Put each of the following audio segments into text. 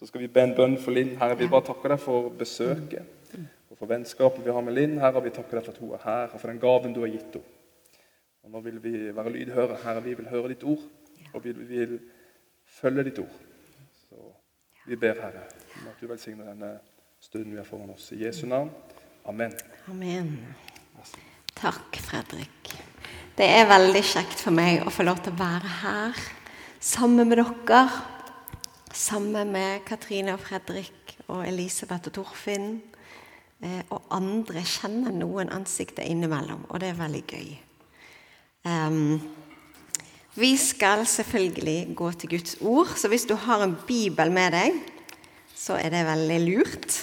Så skal vi be en bønn for Linn. Herre, vi bare takker deg for besøket og for vennskapet vi har med Linn. Herre, vi takker deg for at hun er her, og for den gaven du har gitt henne. Og Nå vil vi være lydhøre. Herre, vi vil høre ditt ord, og vi vil følge ditt ord. Så vi ber, Herre, om at du velsigner denne stunden vi har foran oss. I Jesu navn. Amen. Amen. Takk, Fredrik. Det er veldig kjekt for meg å få lov til å være her sammen med dere. Sammen med Katrine og Fredrik og Elisabeth og Torfinn. Eh, og andre kjenner noen ansikter innimellom, og det er veldig gøy. Um, vi skal selvfølgelig gå til Guds ord, så hvis du har en bibel med deg, så er det veldig lurt.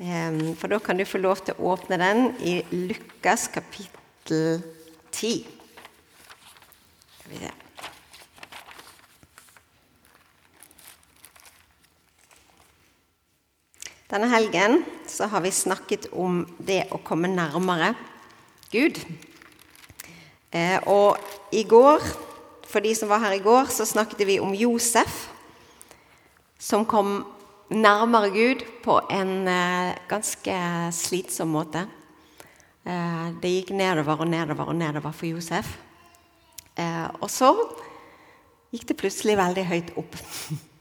Um, For da kan du få lov til å åpne den i Lukas kapittel 10. Skal vi se. Denne helgen så har vi snakket om det å komme nærmere Gud. Eh, og i går, for de som var her i går, så snakket vi om Josef, som kom nærmere Gud på en eh, ganske slitsom måte. Eh, det gikk nedover og nedover og nedover for Josef. Eh, og så gikk det plutselig veldig høyt opp.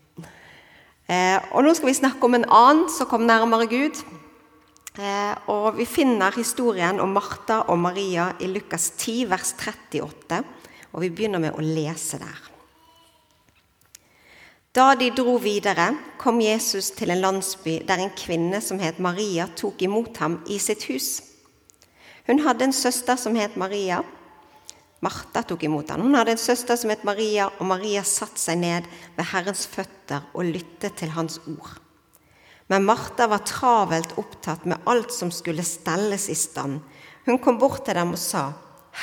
Eh, og nå skal vi snakke om en annen som kom nærmere Gud. Eh, og vi finner historien om Martha og Maria i Lukas 10, vers 38. Og vi begynner med å lese der. Da de dro videre, kom Jesus til en landsby der en kvinne som het Maria, tok imot ham i sitt hus. Hun hadde en søster som het Maria. Martha tok imot ham. Hun hadde en søster som het Maria, og Maria satte seg ned ved Herrens føtter og lyttet til hans ord. Men Martha var travelt opptatt med alt som skulle stelles i stand. Hun kom bort til dem og sa,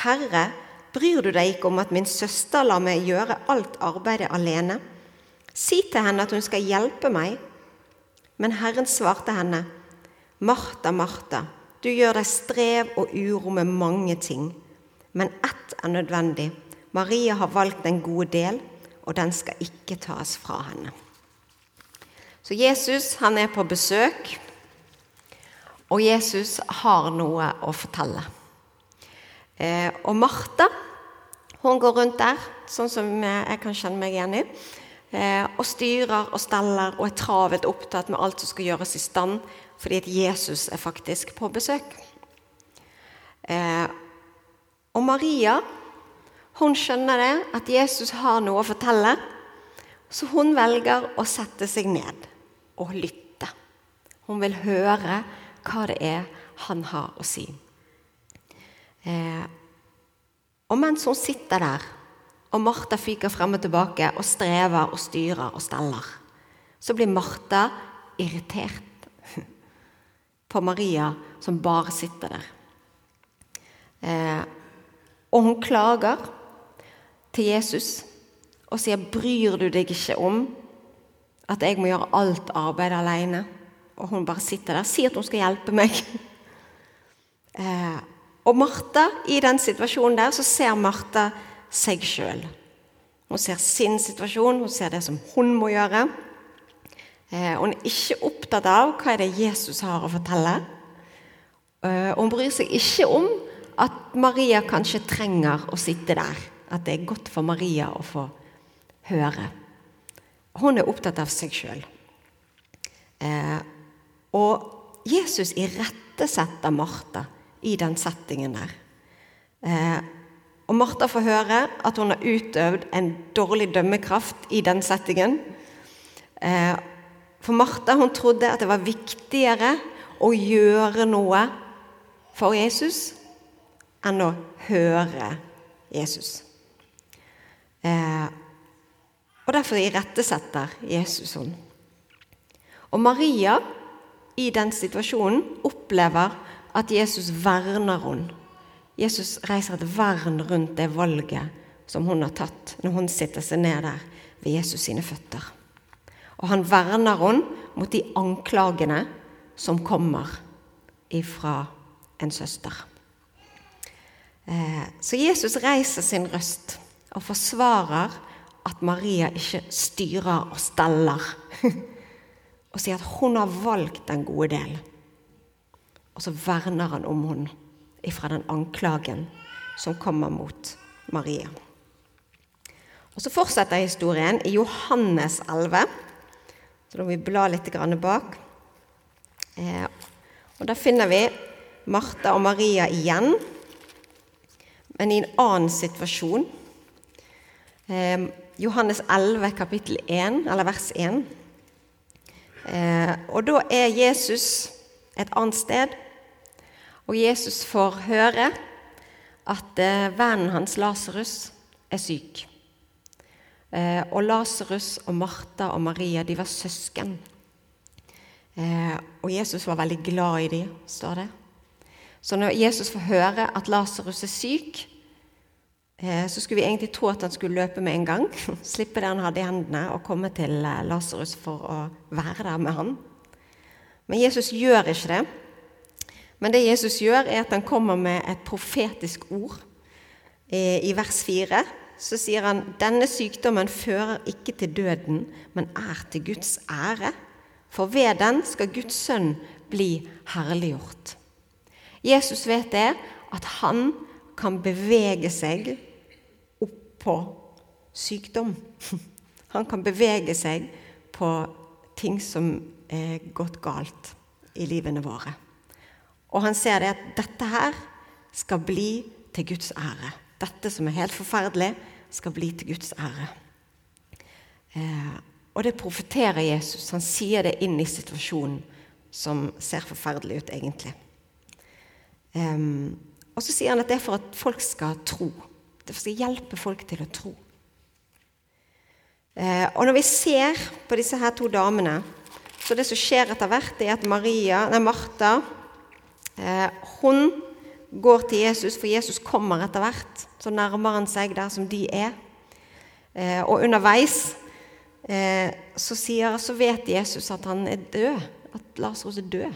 Herre, bryr du deg ikke om at min søster lar meg gjøre alt arbeidet alene? Si til henne at hun skal hjelpe meg. Men Herren svarte henne, Martha, Martha, du gjør deg strev og uro med mange ting. Men ett er nødvendig. Maria har valgt den gode del, og den skal ikke tas fra henne. Så Jesus han er på besøk, og Jesus har noe å fortelle. Eh, og Martha hun går rundt der, sånn som jeg kan kjenne meg igjen i, eh, og styrer og steller og er travelt opptatt med alt som skal gjøres i stand, fordi at Jesus er faktisk på besøk. Og Maria hun skjønner det, at Jesus har noe å fortelle, så hun velger å sette seg ned og lytte. Hun vil høre hva det er han har å si. Eh, og mens hun sitter der, og Martha fyker frem og tilbake og strever og styrer og steller, så blir Martha irritert på Maria som bare sitter der. Eh, og hun klager til Jesus og sier, 'Bryr du deg ikke om at jeg må gjøre alt arbeid alene?' Og hun bare sitter der. Sier at hun skal hjelpe meg. Eh, og Martha, i den situasjonen der, så ser Martha seg sjøl. Hun ser sin situasjon, hun ser det som hun må gjøre. Eh, hun er ikke opptatt av hva er det Jesus har å fortelle. Eh, hun bryr seg ikke om at Maria kanskje trenger å sitte der. At det er godt for Maria å få høre. Hun er opptatt av seg sjøl. Eh, og Jesus irettesetter Martha i den settingen der. Eh, og Martha får høre at hun har utøvd en dårlig dømmekraft i den settingen. Eh, for Martha hun trodde at det var viktigere å gjøre noe for Jesus enn å høre Jesus. Eh, og Derfor irettesetter Jesus henne. Og Maria i den situasjonen opplever at Jesus verner henne. Jesus reiser et vern rundt det valget som hun har tatt når hun sitter seg ned der ved Jesus sine føtter. Og han verner henne mot de anklagene som kommer ifra en søster. Eh, Så Jesus reiser sin røst og forsvarer at Maria ikke styrer og steller, og sier at hun har valgt den gode del. Og så verner han om henne ifra den anklagen som kommer mot Maria. Og Så fortsetter historien i Johannes 11. Så da må vi bla litt bak. Eh, og Der finner vi Martha og Maria igjen, men i en annen situasjon. Eh, Johannes 11, kapittel 1, eller vers 1. Eh, og da er Jesus et annet sted, og Jesus får høre at eh, vennen hans Lasarus er syk. Eh, og Lasarus og Martha og Maria de var søsken. Eh, og Jesus var veldig glad i dem, står det. Så når Jesus får høre at Lasarus er syk, eh, så skulle vi egentlig tro at han skulle løpe med en gang. Slippe det han hadde i hendene, og komme til eh, Lasarus for å være der med han. Men Jesus gjør ikke det. Men det Jesus gjør, er at han kommer med et profetisk ord. Eh, I vers 4 så sier han denne sykdommen fører ikke til døden, men er til Guds ære. For ved den skal Guds sønn bli herliggjort. Jesus vet det, at han kan bevege seg opp på sykdom. Han kan bevege seg på ting som er gått galt i livene våre. Og han ser det at dette her skal bli til Guds ære. Dette som er helt forferdelig, skal bli til Guds ære. Eh, og det profeterer Jesus. Han sier det inn i situasjonen som ser forferdelig ut, egentlig. Um, og så sier han at det er for at folk skal tro. Det skal hjelpe folk til å tro. Uh, og når vi ser på disse her to damene, så det som skjer etter hvert, er at Maria, nei, Martha uh, hun går til Jesus, for Jesus kommer etter hvert. Så nærmer han seg der som de er. Uh, og underveis så, sier, så vet Jesus at han er død, at Lasarus er død.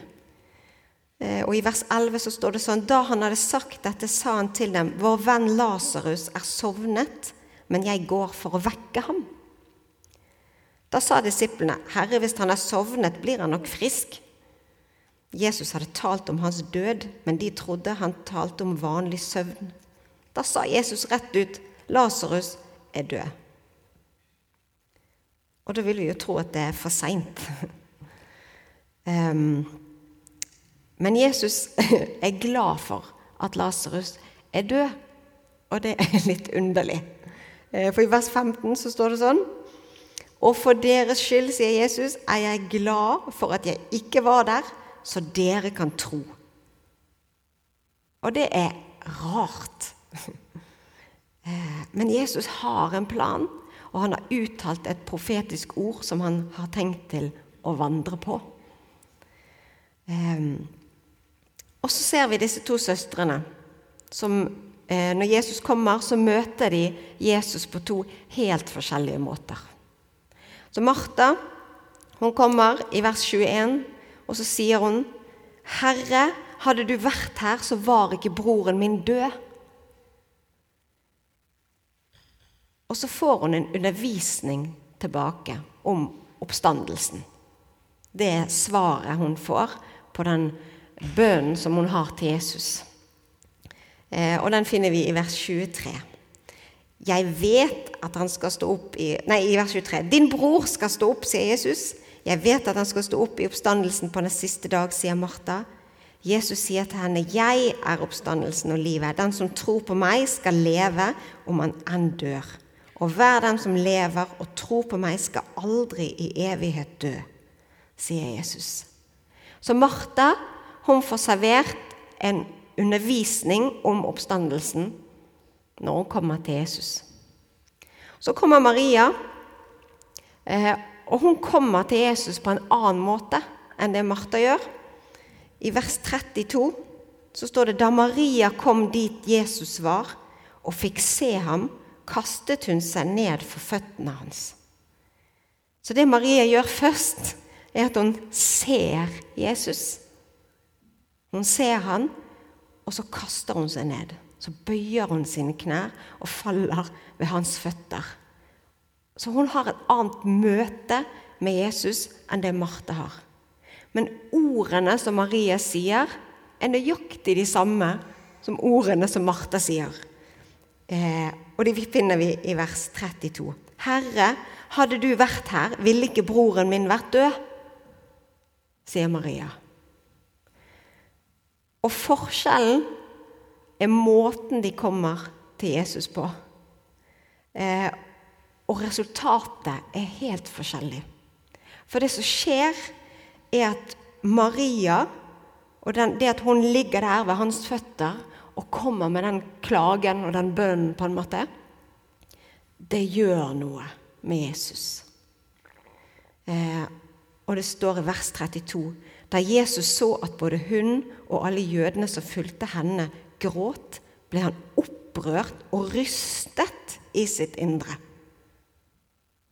Eh, og I vers 11 så står det sånn Da han hadde sagt dette, sa han til dem, Vår venn Lasarus er sovnet, men jeg går for å vekke ham. Da sa disiplene, Herre, hvis han er sovnet, blir han nok frisk. Jesus hadde talt om hans død, men de trodde han talte om vanlig søvn. Da sa Jesus rett ut, Lasarus er død. Og da vil vi jo tro at det er for seint. um, men Jesus er glad for at Lasarus er død, og det er litt underlig. Eh, for i vers 15 så står det sånn Og for deres skyld, sier Jesus, er jeg glad for at jeg ikke var der, så dere kan tro. Og det er rart. Eh, men Jesus har en plan, og han har uttalt et profetisk ord som han har tenkt til å vandre på. Og så ser vi disse to søstrene som eh, Når Jesus kommer, så møter de Jesus på to helt forskjellige måter. Så Martha hun kommer i vers 21, og så sier hun, 'Herre, hadde du vært her, så var ikke broren min død.' Og så får hun en undervisning tilbake om oppstandelsen. Det er svaret hun får på den bønnen som hun har til Jesus. Eh, og den finner vi i vers 23. Jeg vet at han skal stå opp i Nei, i vers 23. Din bror skal stå opp, sier Jesus. Jeg vet at han skal stå opp i oppstandelsen på den siste dag, sier Martha. Jesus sier til henne, 'Jeg er oppstandelsen og livet.' 'Den som tror på meg, skal leve om han enn dør.' 'Og hver den som lever og tror på meg, skal aldri i evighet dø', sier Jesus. Så Martha hun får servert en undervisning om oppstandelsen når hun kommer til Jesus. Så kommer Maria, eh, og hun kommer til Jesus på en annen måte enn det Martha gjør. I vers 32 så står det da Maria kom dit Jesus var, og fikk se ham, kastet hun seg ned for føttene hans. Så det Maria gjør først, er at hun ser Jesus. Hun ser han, og så kaster hun seg ned. Så bøyer hun sine knær og faller ved hans føtter. Så hun har et annet møte med Jesus enn det Marte har. Men ordene som Maria sier, er nøyaktig de samme som ordene som Martha sier. Eh, og de finner vi i vers 32. Herre, hadde du vært her, ville ikke broren min vært død, sier Maria. Og forskjellen er måten de kommer til Jesus på. Eh, og resultatet er helt forskjellig. For det som skjer, er at Maria, og den, det at hun ligger der ved hans føtter og kommer med den klagen og den bønnen, på en måte, det gjør noe med Jesus. Eh, og det står i vers 32 da Jesus så at både hun og alle jødene som fulgte henne, gråt, ble han opprørt og rystet i sitt indre.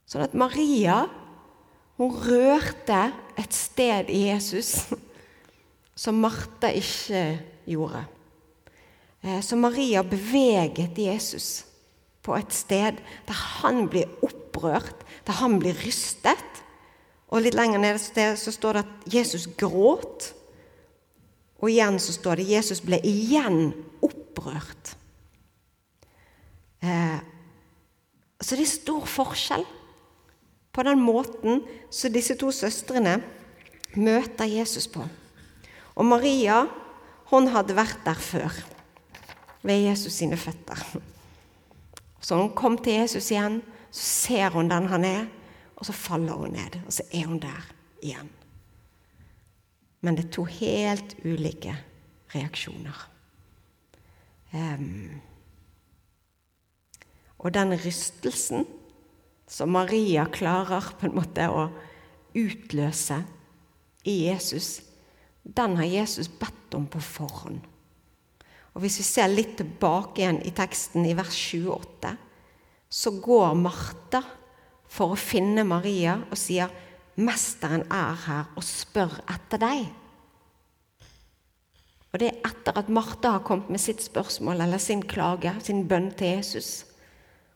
Sånn at Maria hun rørte et sted i Jesus som Martha ikke gjorde. Eh, så Maria beveget Jesus på et sted der han blir opprørt, der han blir rystet. Og litt lenger nede så står det at Jesus gråt. Og igjen så står det at Jesus ble igjen opprørt. Eh, så det er stor forskjell på den måten som disse to søstrene møter Jesus på. Og Maria hun hadde vært der før, ved Jesus sine føtter. Så hun kom til Jesus igjen, så ser hun den han er, og så faller hun ned. Og så er hun der igjen. Men det er to helt ulike reaksjoner. Um, og den rystelsen som Maria klarer på en måte å utløse i Jesus, den har Jesus bedt om på forhånd. Og Hvis vi ser litt tilbake igjen i teksten i vers 28, så går Martha for å finne Maria og sier 'Mesteren er her og spør etter deg'. Og Det er etter at Martha har kommet med sitt spørsmål eller sin klage, sin bønn til Jesus.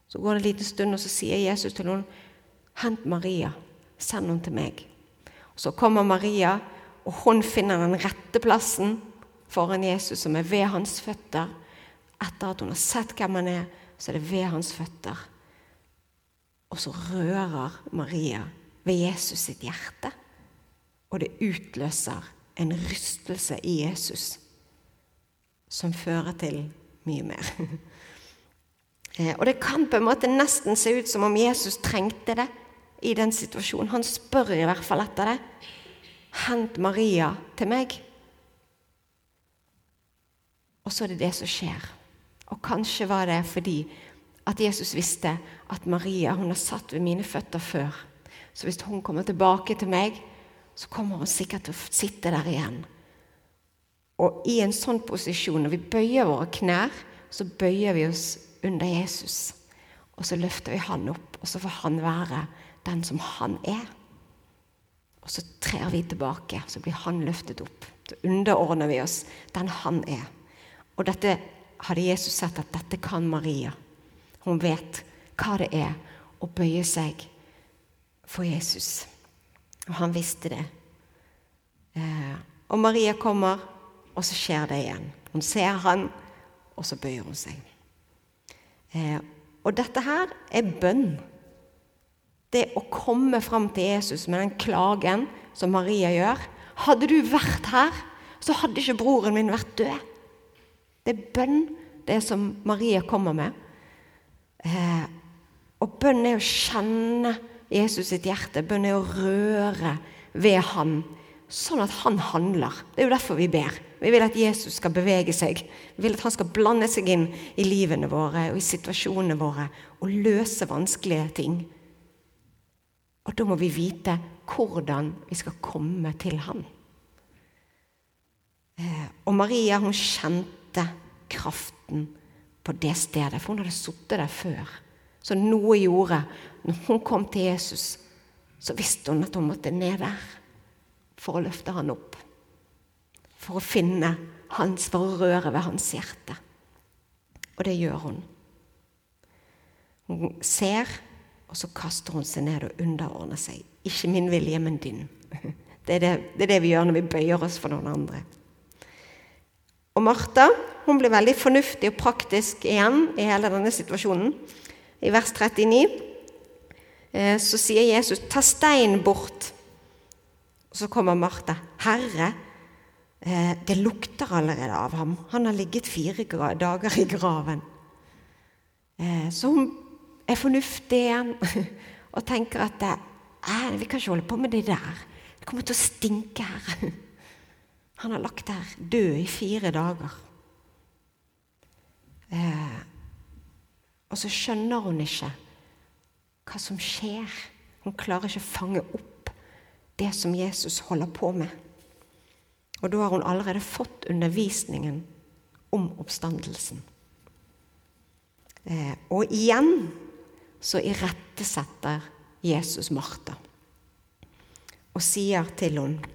Så går det en liten stund, og så sier Jesus til noen, 'Hent Maria. Send henne til meg.' Og Så kommer Maria, og hun finner den rette plassen foran Jesus, som er ved hans føtter. Etter at hun har sett hvem han er, så er det ved hans føtter. Og så rører Maria ved Jesus sitt hjerte. Og det utløser en rystelse i Jesus som fører til mye mer. Eh, og det kan på en måte nesten se ut som om Jesus trengte det i den situasjonen. Han spør i hvert fall etter det. Hent Maria til meg. Og så er det det som skjer. Og kanskje var det fordi at Jesus visste at Maria hun har satt ved mine føtter før. Så hvis hun kommer tilbake til meg, så kommer hun sikkert til å sitte der igjen. Og i en sånn posisjon, når vi bøyer våre knær, så bøyer vi oss under Jesus. Og så løfter vi han opp, og så får han være den som han er. Og så trer vi tilbake, så blir han løftet opp. Så underordner vi oss den han er. Og dette hadde Jesus sett at dette kan Maria. Hun vet hva det er å bøye seg for Jesus. Og han visste det. Eh, og Maria kommer, og så skjer det igjen. Hun ser han, og så bøyer hun seg. Eh, og dette her er bønn. Det å komme fram til Jesus med den klagen som Maria gjør. Hadde du vært her, så hadde ikke broren min vært død. Det er bønn, det som Maria kommer med. Eh, og bønn er å kjenne Jesus sitt hjerte. Bønn er å røre ved han, sånn at han handler. Det er jo derfor vi ber. Vi vil at Jesus skal bevege seg. Vi vil at han skal blande seg inn i livene våre og i situasjonene våre og løse vanskelige ting. Og da må vi vite hvordan vi skal komme til han. Eh, og Maria hun kjente kraften på det stedet, for hun hadde sittet der før. Så noe gjorde Når hun kom til Jesus, så visste hun at hun måtte ned der for å løfte han opp for å finne hans, for å røre ved hans hjerte. Og det gjør hun. Hun ser, og så kaster hun seg ned og underordner seg. Ikke min vilje, men din. Det er det, det er det, vi gjør når vi bøyer oss for noen andre. Og Martha hun blir veldig fornuftig og praktisk igjen i hele denne situasjonen. I vers 39 eh, så sier Jesus 'ta steinen bort'. Så kommer Martha. 'Herre, eh, det lukter allerede av ham. Han har ligget fire dager i graven.' Eh, så hun er fornuftig igjen og tenker at vi kan ikke holde på med det der. Det kommer til å stinke her. Han har lagt der død i fire dager. Eh, og så skjønner hun ikke hva som skjer. Hun klarer ikke å fange opp det som Jesus holder på med. Og da har hun allerede fått undervisningen om oppstandelsen. Eh, og igjen så irettesetter Jesus Martha og sier til henne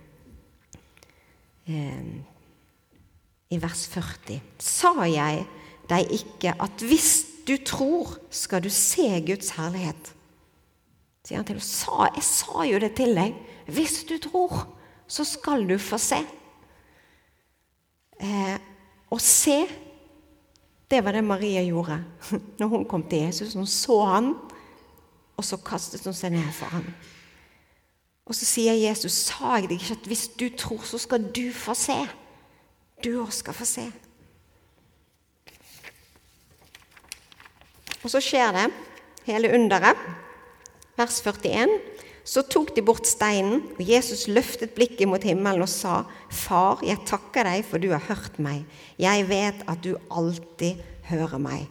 eh, i vers 40.: Sa jeg deg ikke at hvis du tror, skal du se Guds herlighet? Sier han til henne. Jeg sa jo det til deg. Hvis du tror, så skal du få se. Eh, å se det var det Maria gjorde når hun kom til Jesus. Hun så han, og så kastet hun seg ned for han. Og så sier Jesus, 'Sa jeg deg ikke at hvis du tror, så skal du få se?' Du òg skal få se. Og så skjer det, hele underet, vers 41. Så tok de bort steinen, og Jesus løftet blikket mot himmelen og sa, Far, jeg takker deg for du har hørt meg. Jeg vet at du alltid hører meg.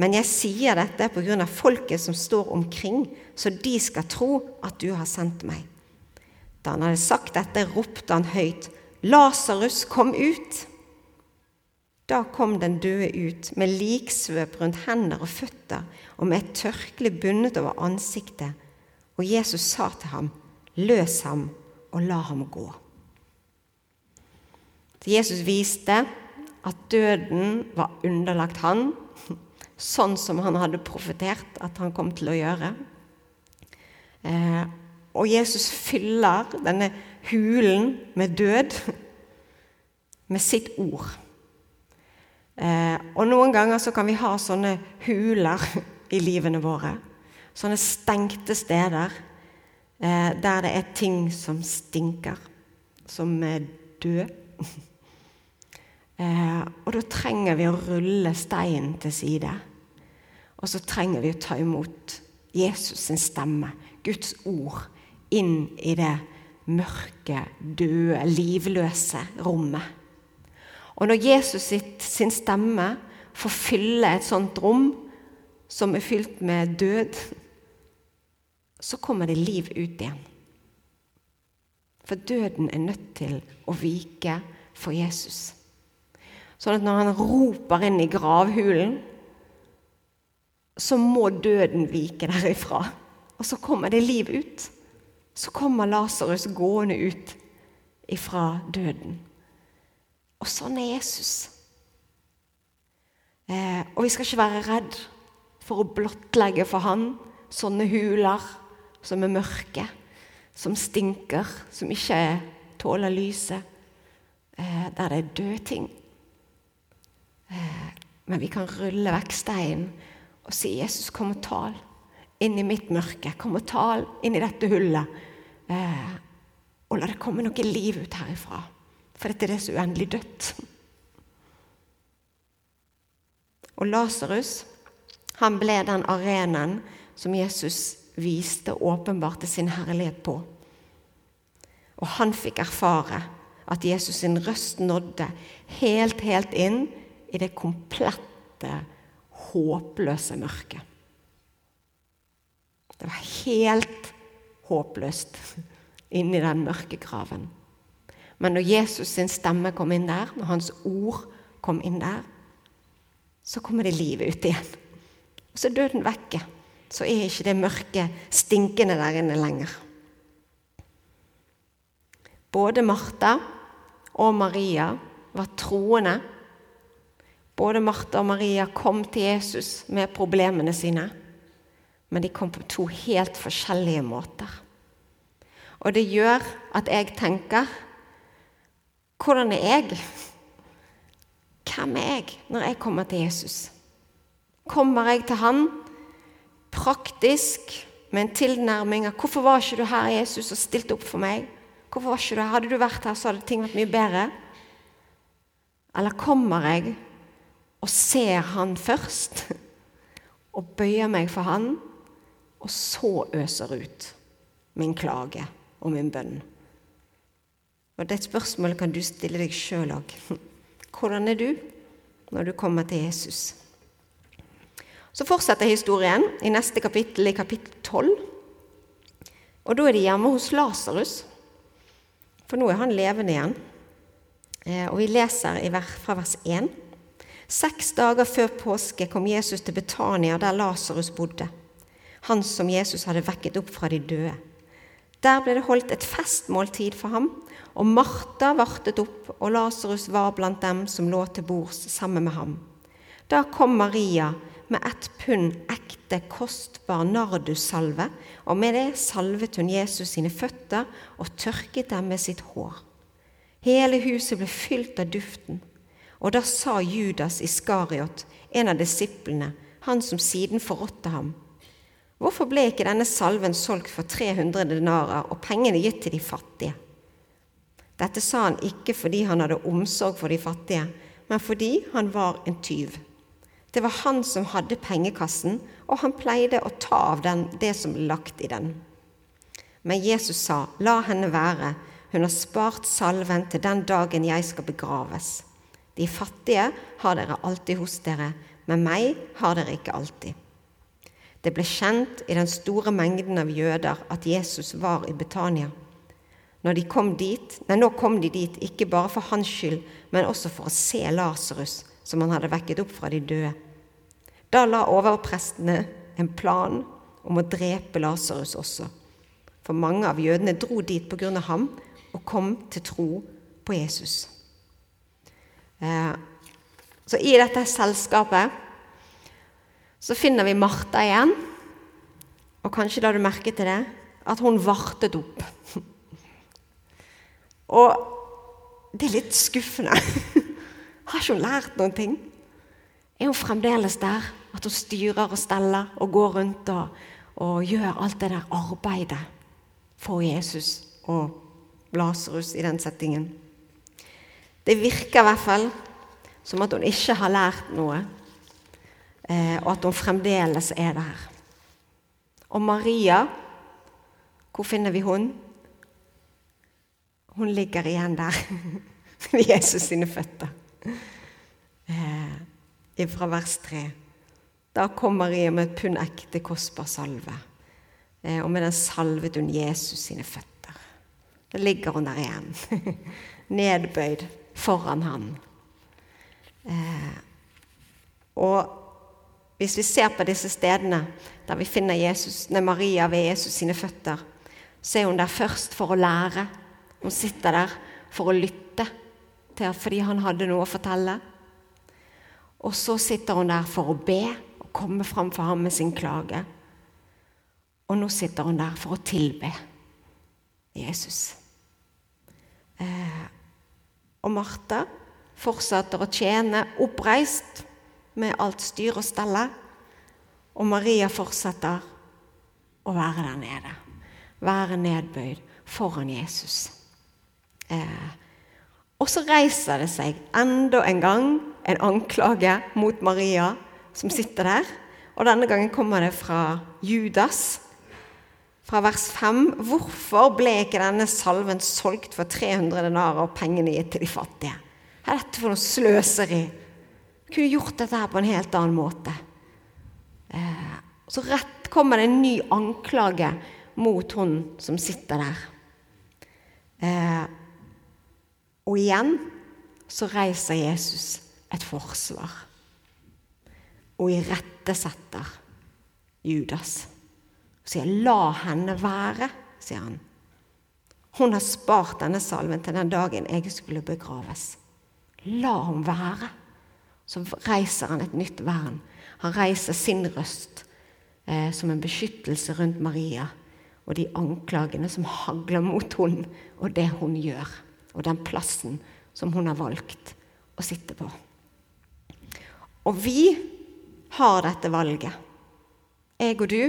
Men jeg sier dette på grunn av folket som står omkring, så de skal tro at du har sendt meg. Da han hadde sagt dette, ropte han høyt, Lasarus, kom ut! Da kom den døde ut med liksvøp rundt hender og føtter og med et tørkle bundet over ansiktet og Jesus sa til ham, 'Løs ham og la ham gå'. Jesus viste at døden var underlagt han, sånn som han hadde profetert at han kom til å gjøre. Eh, og Jesus fyller denne hulen med død med sitt ord. Eh, og noen ganger så kan vi ha sånne huler i livene våre sånne stengte steder eh, der det er ting som stinker, som er døde. eh, og da trenger vi å rulle steinen til side. Og så trenger vi å ta imot Jesus sin stemme, Guds ord, inn i det mørke, døde, livløse rommet. Og når Jesus sitt, sin stemme får fylle et sånt rom som er fylt med død, så kommer det liv ut igjen. For døden er nødt til å vike for Jesus. Sånn at når han roper inn i gravhulen, så må døden vike derifra. Og så kommer det liv ut. Så kommer Lasarus gående ut ifra døden. Og sånn er Jesus. Eh, og vi skal ikke være redd for å blottlegge for han sånne huler som er mørke, som stinker, som ikke tåler lyset, eh, der det er døde ting. Eh, men vi kan rulle vekk steinen og si 'Jesus, kom og tal inn i mitt mørke'. Kom og tal inn i dette hullet. Eh, og la det komme noe liv ut herifra. For dette er det så uendelig dødt. Og Lasarus, han ble den arenaen som Jesus viste og åpenbarte sin herlighet på. Og han fikk erfare at Jesus sin røst nådde helt, helt inn i det komplette, håpløse mørket. Det var helt håpløst inni den mørke graven. Men når Jesus sin stemme kom inn der, når hans ord kom inn der, så kommer det livet ut igjen. Og så er døden vekke så er ikke det mørke stinkende der inne lenger. Både Martha og Maria var troende. Både Martha og Maria kom til Jesus med problemene sine. men de kom på to helt forskjellige måter. Og det gjør at jeg tenker Hvordan er jeg? Hvem er jeg når jeg kommer til Jesus? Kommer jeg til Han praktisk med en tilnærming av 'Hvorfor var ikke du her, Jesus, og stilte opp for meg?' Hvorfor var ikke du her? Hadde du vært her, så hadde ting vært mye bedre. Eller kommer jeg og ser Han først, og bøyer meg for Han, og så øser ut min klage og min bønn? Og Det spørsmålet kan du stille deg sjøl òg. Hvordan er du når du kommer til Jesus? Så fortsetter historien i neste kapittel, i kapittel 12. Og da er de hjemme hos Lasarus, for nå er han levende igjen. Eh, og vi leser fra vers 1. Seks dager før påske kom Jesus til Betania, der Lasarus bodde, han som Jesus hadde vekket opp fra de døde. Der ble det holdt et festmåltid for ham, og Martha vartet opp, og Lasarus var blant dem som lå til bords sammen med ham. Da kom Maria, med ett pund ekte, kostbar nardussalve, og med det salvet hun Jesus sine føtter og tørket dem med sitt hår. Hele huset ble fylt av duften. Og da sa Judas Iskariot, en av disiplene, han som siden forrådte ham, Hvorfor ble ikke denne salven solgt for 300 denarer og pengene gitt til de fattige? Dette sa han ikke fordi han hadde omsorg for de fattige, men fordi han var en tyv. Det var han som hadde pengekassen, og han pleide å ta av den det som ble lagt i den. Men Jesus sa, la henne være, hun har spart salven til den dagen jeg skal begraves. De fattige har dere alltid hos dere, men meg har dere ikke alltid. Det ble kjent i den store mengden av jøder at Jesus var i Betania. Når de kom dit, nei, nå kom de dit ikke bare for hans skyld, men også for å se Lasarus, som han hadde vekket opp fra de døde. Da la overprestene en plan om å drepe Lasarus også. For mange av jødene dro dit på grunn av ham og kom til tro på Jesus. Eh, så i dette selskapet så finner vi Martha igjen. Og kanskje la du merke til det at hun vartet opp. Og det er litt skuffende. Har ikke hun lært noen ting? Er hun fremdeles der? At hun styrer og steller og går rundt og, og gjør alt det der arbeidet for Jesus og Lasarus i den settingen? Det virker i hvert fall som at hun ikke har lært noe, eh, og at hun fremdeles er der. Og Maria, hvor finner vi hun? Hun ligger igjen der ved Jesus sine føtter. Eh, fra vers 3. Da kom Maria med et pund ekte, kostbar salve. Eh, og med den salvet hun Jesus sine føtter. Da ligger hun der igjen, nedbøyd foran han. Eh, og hvis vi ser på disse stedene der vi finner Jesus, nei, Maria ved Jesus sine føtter, så er hun der først for å lære. Hun sitter der for å lytte til fordi han hadde noe å fortelle. Og så sitter hun der for å be og komme fram for ham med sin klage. Og nå sitter hun der for å tilbe Jesus. Eh, og Martha fortsetter å tjene oppreist med alt styr og stelle. Og Maria fortsetter å være der nede. Være nedbøyd foran Jesus. Eh, og så reiser det seg enda en gang en anklage mot Maria, som sitter der. Og denne gangen kommer det fra Judas, fra vers 5. Hvorfor ble ikke denne salven solgt for 300 denarer og pengene gitt til de fattige? Hva er dette for noe sløseri? Kunne gjort dette her på en helt annen måte. Eh, så rett kommer det en ny anklage mot hun som sitter der. Eh, og igjen så reiser Jesus et forsvar. Og irettesetter Judas. Og sier 'la henne være', sier han. Hun har spart denne salven til den dagen jeg skulle begraves. La ham være. Så reiser han et nytt vern. Han reiser sin røst eh, som en beskyttelse rundt Maria og de anklagene som hagler mot henne og det hun gjør, og den plassen som hun har valgt å sitte på. Og vi har dette valget. Jeg og du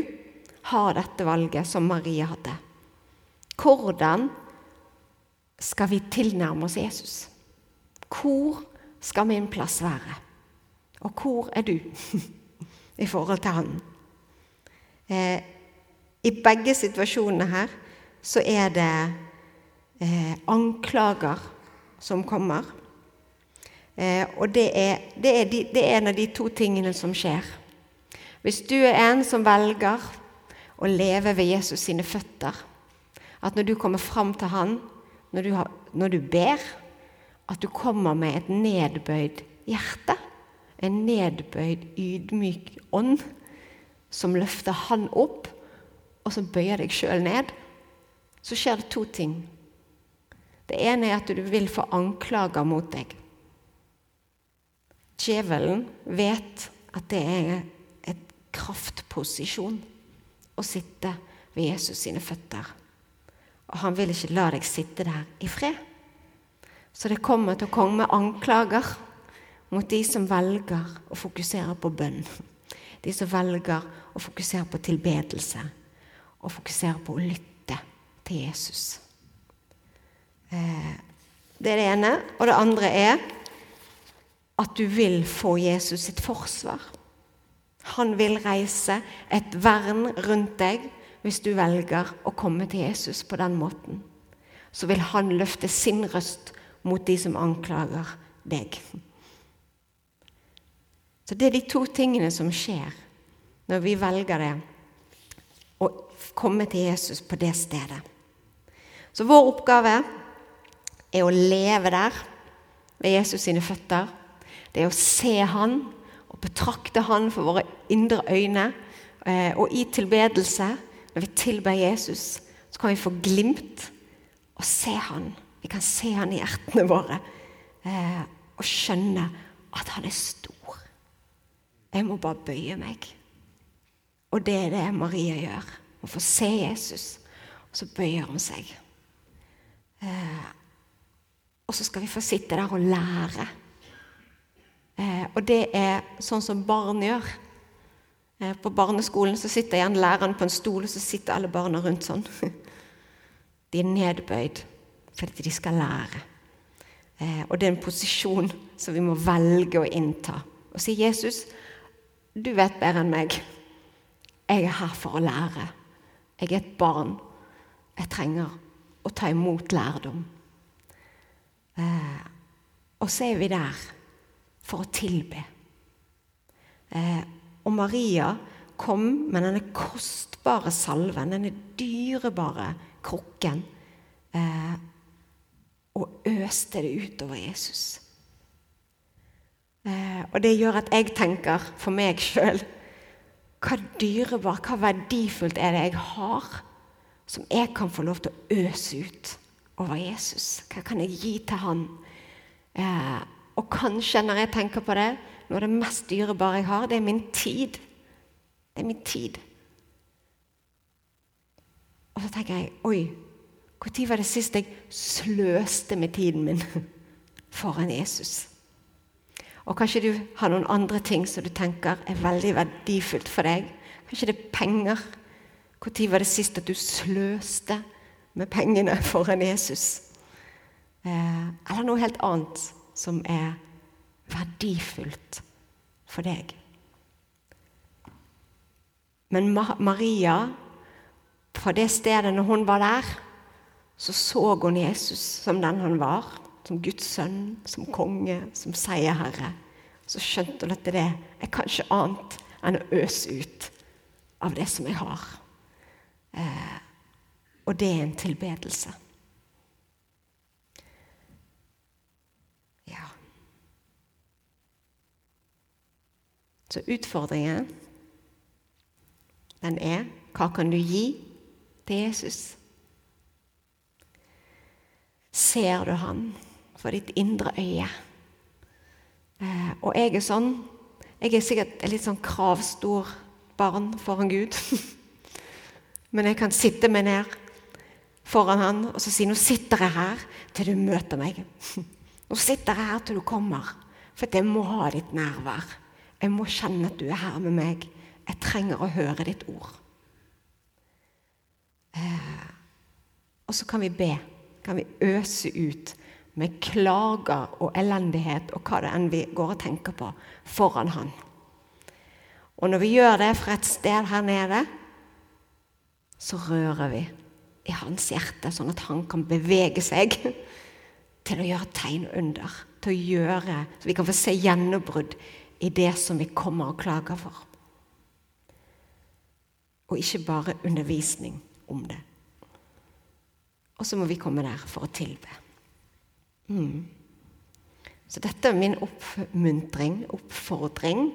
har dette valget som Maria hadde. Hvordan skal vi tilnærme oss Jesus? Hvor skal min plass være? Og hvor er du i forhold til han? Eh, I begge situasjonene her så er det eh, anklager som kommer. Eh, og det er, det, er de, det er en av de to tingene som skjer. Hvis du er en som velger å leve ved Jesus sine føtter, at når du kommer fram til han, når du, har, når du ber, at du kommer med et nedbøyd hjerte, en nedbøyd, ydmyk ånd, som løfter han opp, og som bøyer deg sjøl ned, så skjer det to ting. Det ene er at du vil få anklager mot deg. Djevelen vet at det er et kraftposisjon å sitte ved Jesus sine føtter. Og han vil ikke la deg sitte der i fred. Så det kommer til å komme anklager mot de som velger å fokusere på bønn. De som velger å fokusere på tilbedelse og fokusere på å lytte til Jesus. Eh, det er det ene. Og det andre er at du vil få Jesus sitt forsvar. Han vil reise et vern rundt deg hvis du velger å komme til Jesus på den måten. Så vil han løfte sin røst mot de som anklager deg. Så det er de to tingene som skjer når vi velger det å komme til Jesus på det stedet. Så vår oppgave er å leve der ved Jesus sine føtter. Det er å se Han og betrakte Han for våre indre øyne. Eh, og i tilbedelse, når vi tilber Jesus, så kan vi få glimt og se Han. Vi kan se Han i hjertene våre eh, og skjønne at Han er stor. Jeg må bare bøye meg. Og det er det Maria gjør. Hun får se Jesus, og så bøyer hun seg. Og så skal vi få sitte der og lære. Eh, og det er sånn som barn gjør. Eh, på barneskolen så sitter gjerne læreren på en stol, og så sitter alle barna rundt sånn. De er nedbøyd fordi de skal lære. Eh, og det er en posisjon som vi må velge å innta. Og si, 'Jesus, du vet bedre enn meg. Jeg er her for å lære. Jeg er et barn. Jeg trenger å ta imot lærdom.' Eh, og så er vi der for å tilbe. Eh, og Maria kom med denne kostbare salven, denne dyrebare krukken, eh, og øste det utover Jesus. Eh, og det gjør at jeg tenker for meg sjøl hva dyrebar, hva verdifullt er det jeg har, som jeg kan få lov til å øse ut over Jesus? Hva kan jeg gi til han? Eh, og kanskje, når jeg tenker på det, noe av det mest dyrebare jeg har, det er min tid. Det er min tid. Og så tenker jeg Oi, når var det sist jeg sløste med tiden min foran Jesus? Og kanskje du har noen andre ting som du tenker er veldig verdifullt for deg. Kanskje det er penger. Når var det sist at du sløste med pengene foran Jesus? Eh, eller noe helt annet som er verdifullt for deg. Men Maria, fra det stedet når hun var der, så så hun Jesus som den han var. Som Guds sønn, som konge, som seierherre. Så skjønte hun at det er kanskje annet enn å øse ut av det som jeg har. Eh, og det er en tilbedelse. Ja Så utfordringen, den er hva kan du gi til Jesus? Ser du han for ditt indre øye? Eh, og jeg er sånn Jeg er sikkert litt sånn kravstor barn foran Gud. Men jeg kan sitte meg ned foran han og så sier nå sitter jeg her til du møter meg. Nå sitter jeg her til du kommer, for jeg må ha ditt nærvær. Jeg må kjenne at du er her med meg. Jeg trenger å høre ditt ord. Eh, og så kan vi be. Kan vi øse ut med klager og elendighet og hva det enn vi går og tenker på, foran Han. Og når vi gjør det fra et sted her nede, så rører vi i hans hjerte, sånn at han kan bevege seg til å gjøre tegn under. Til å gjøre, Så vi kan få se gjennombrudd i det som vi kommer og klager for. Og ikke bare undervisning om det. Og så må vi komme der for å tilbe. Mm. Så dette er min oppmuntring, oppfordring.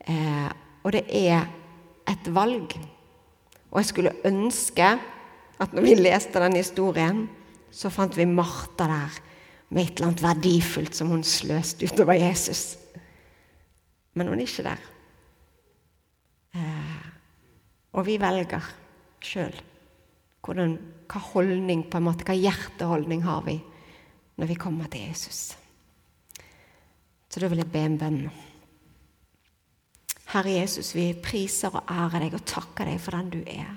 Eh, og det er et valg. Og jeg skulle ønske at når vi leste den historien, så fant vi Martha der med et eller annet verdifullt som hun sløste utover Jesus. Men hun er ikke der. Eh, og vi velger sjøl hva holdning, på en måte, hva hjerteholdning har vi når vi kommer til Jesus. Så da vil jeg be en bønn. Herre Jesus, vi priser og ærer deg og takker deg for den du er.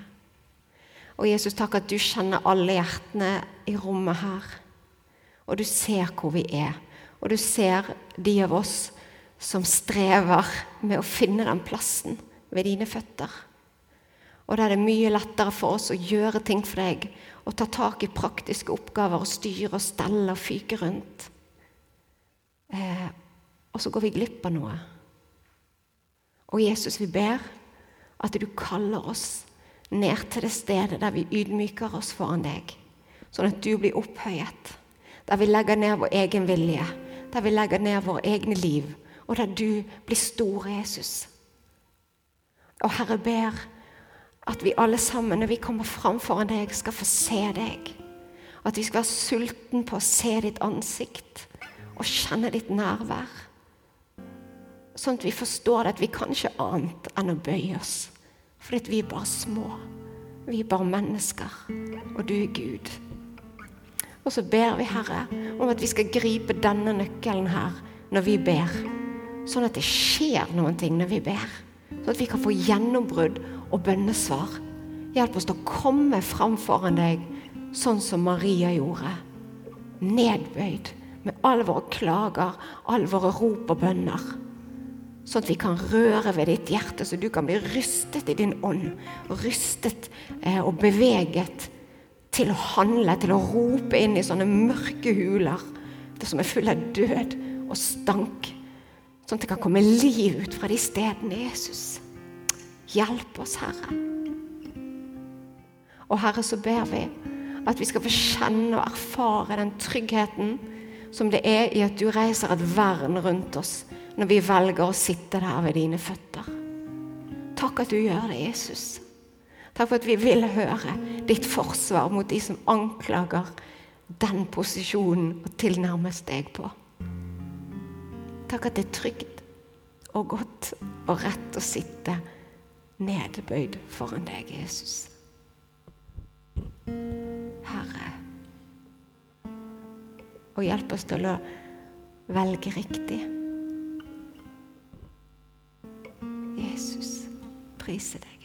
Og Jesus, takk at du kjenner alle hjertene i rommet her. Og du ser hvor vi er. Og du ser de av oss som strever med å finne den plassen ved dine føtter. Og da er det mye lettere for oss å gjøre ting for deg og ta tak i praktiske oppgaver og styre og stelle og fyke rundt. Eh, og så går vi glipp av noe. Og Jesus, vi ber at du kaller oss ned til det stedet der vi ydmyker oss foran deg, sånn at du blir opphøyet. Der vi legger ned vår egen vilje, der vi legger ned våre egne liv, og der du blir stor, Jesus. Og Herre ber at vi alle sammen, når vi kommer fram foran deg, skal få se deg. At vi skal være sulten på å se ditt ansikt og kjenne ditt nærvær. Sånn at vi forstår at vi kan ikke annet enn å bøye oss. Fordi vi er bare små. Vi er bare mennesker. Og du er Gud. Og så ber vi, Herre, om at vi skal gripe denne nøkkelen her når vi ber. Sånn at det skjer noen ting når vi ber. Sånn at vi kan få gjennombrudd og bønnesvar. Hjelp oss til å komme fram foran deg sånn som Maria gjorde. Nedbøyd med alle våre klager, alle våre rop og bønner. Sånn at vi kan røre ved ditt hjerte, så du kan bli rystet i din ånd. Rystet eh, og beveget til å handle, til å rope inn i sånne mørke huler. Det som er full av død og stank. Sånn at det kan komme liv ut fra de stedene, Jesus. Hjelp oss, Herre. Og Herre, så ber vi at vi skal få kjenne og erfare den tryggheten som det er i at du reiser et vern rundt oss når vi velger å sitte der ved dine føtter. Takk at du gjør det, Jesus. Takk for at vi vil høre ditt forsvar mot de som anklager den posisjonen å tilnærmes deg på. Takk at det er trygt og godt og rett å sitte nedbøyd foran deg, Jesus. Herre. Og hjelp oss til å velge riktig. Jesus, priser deg.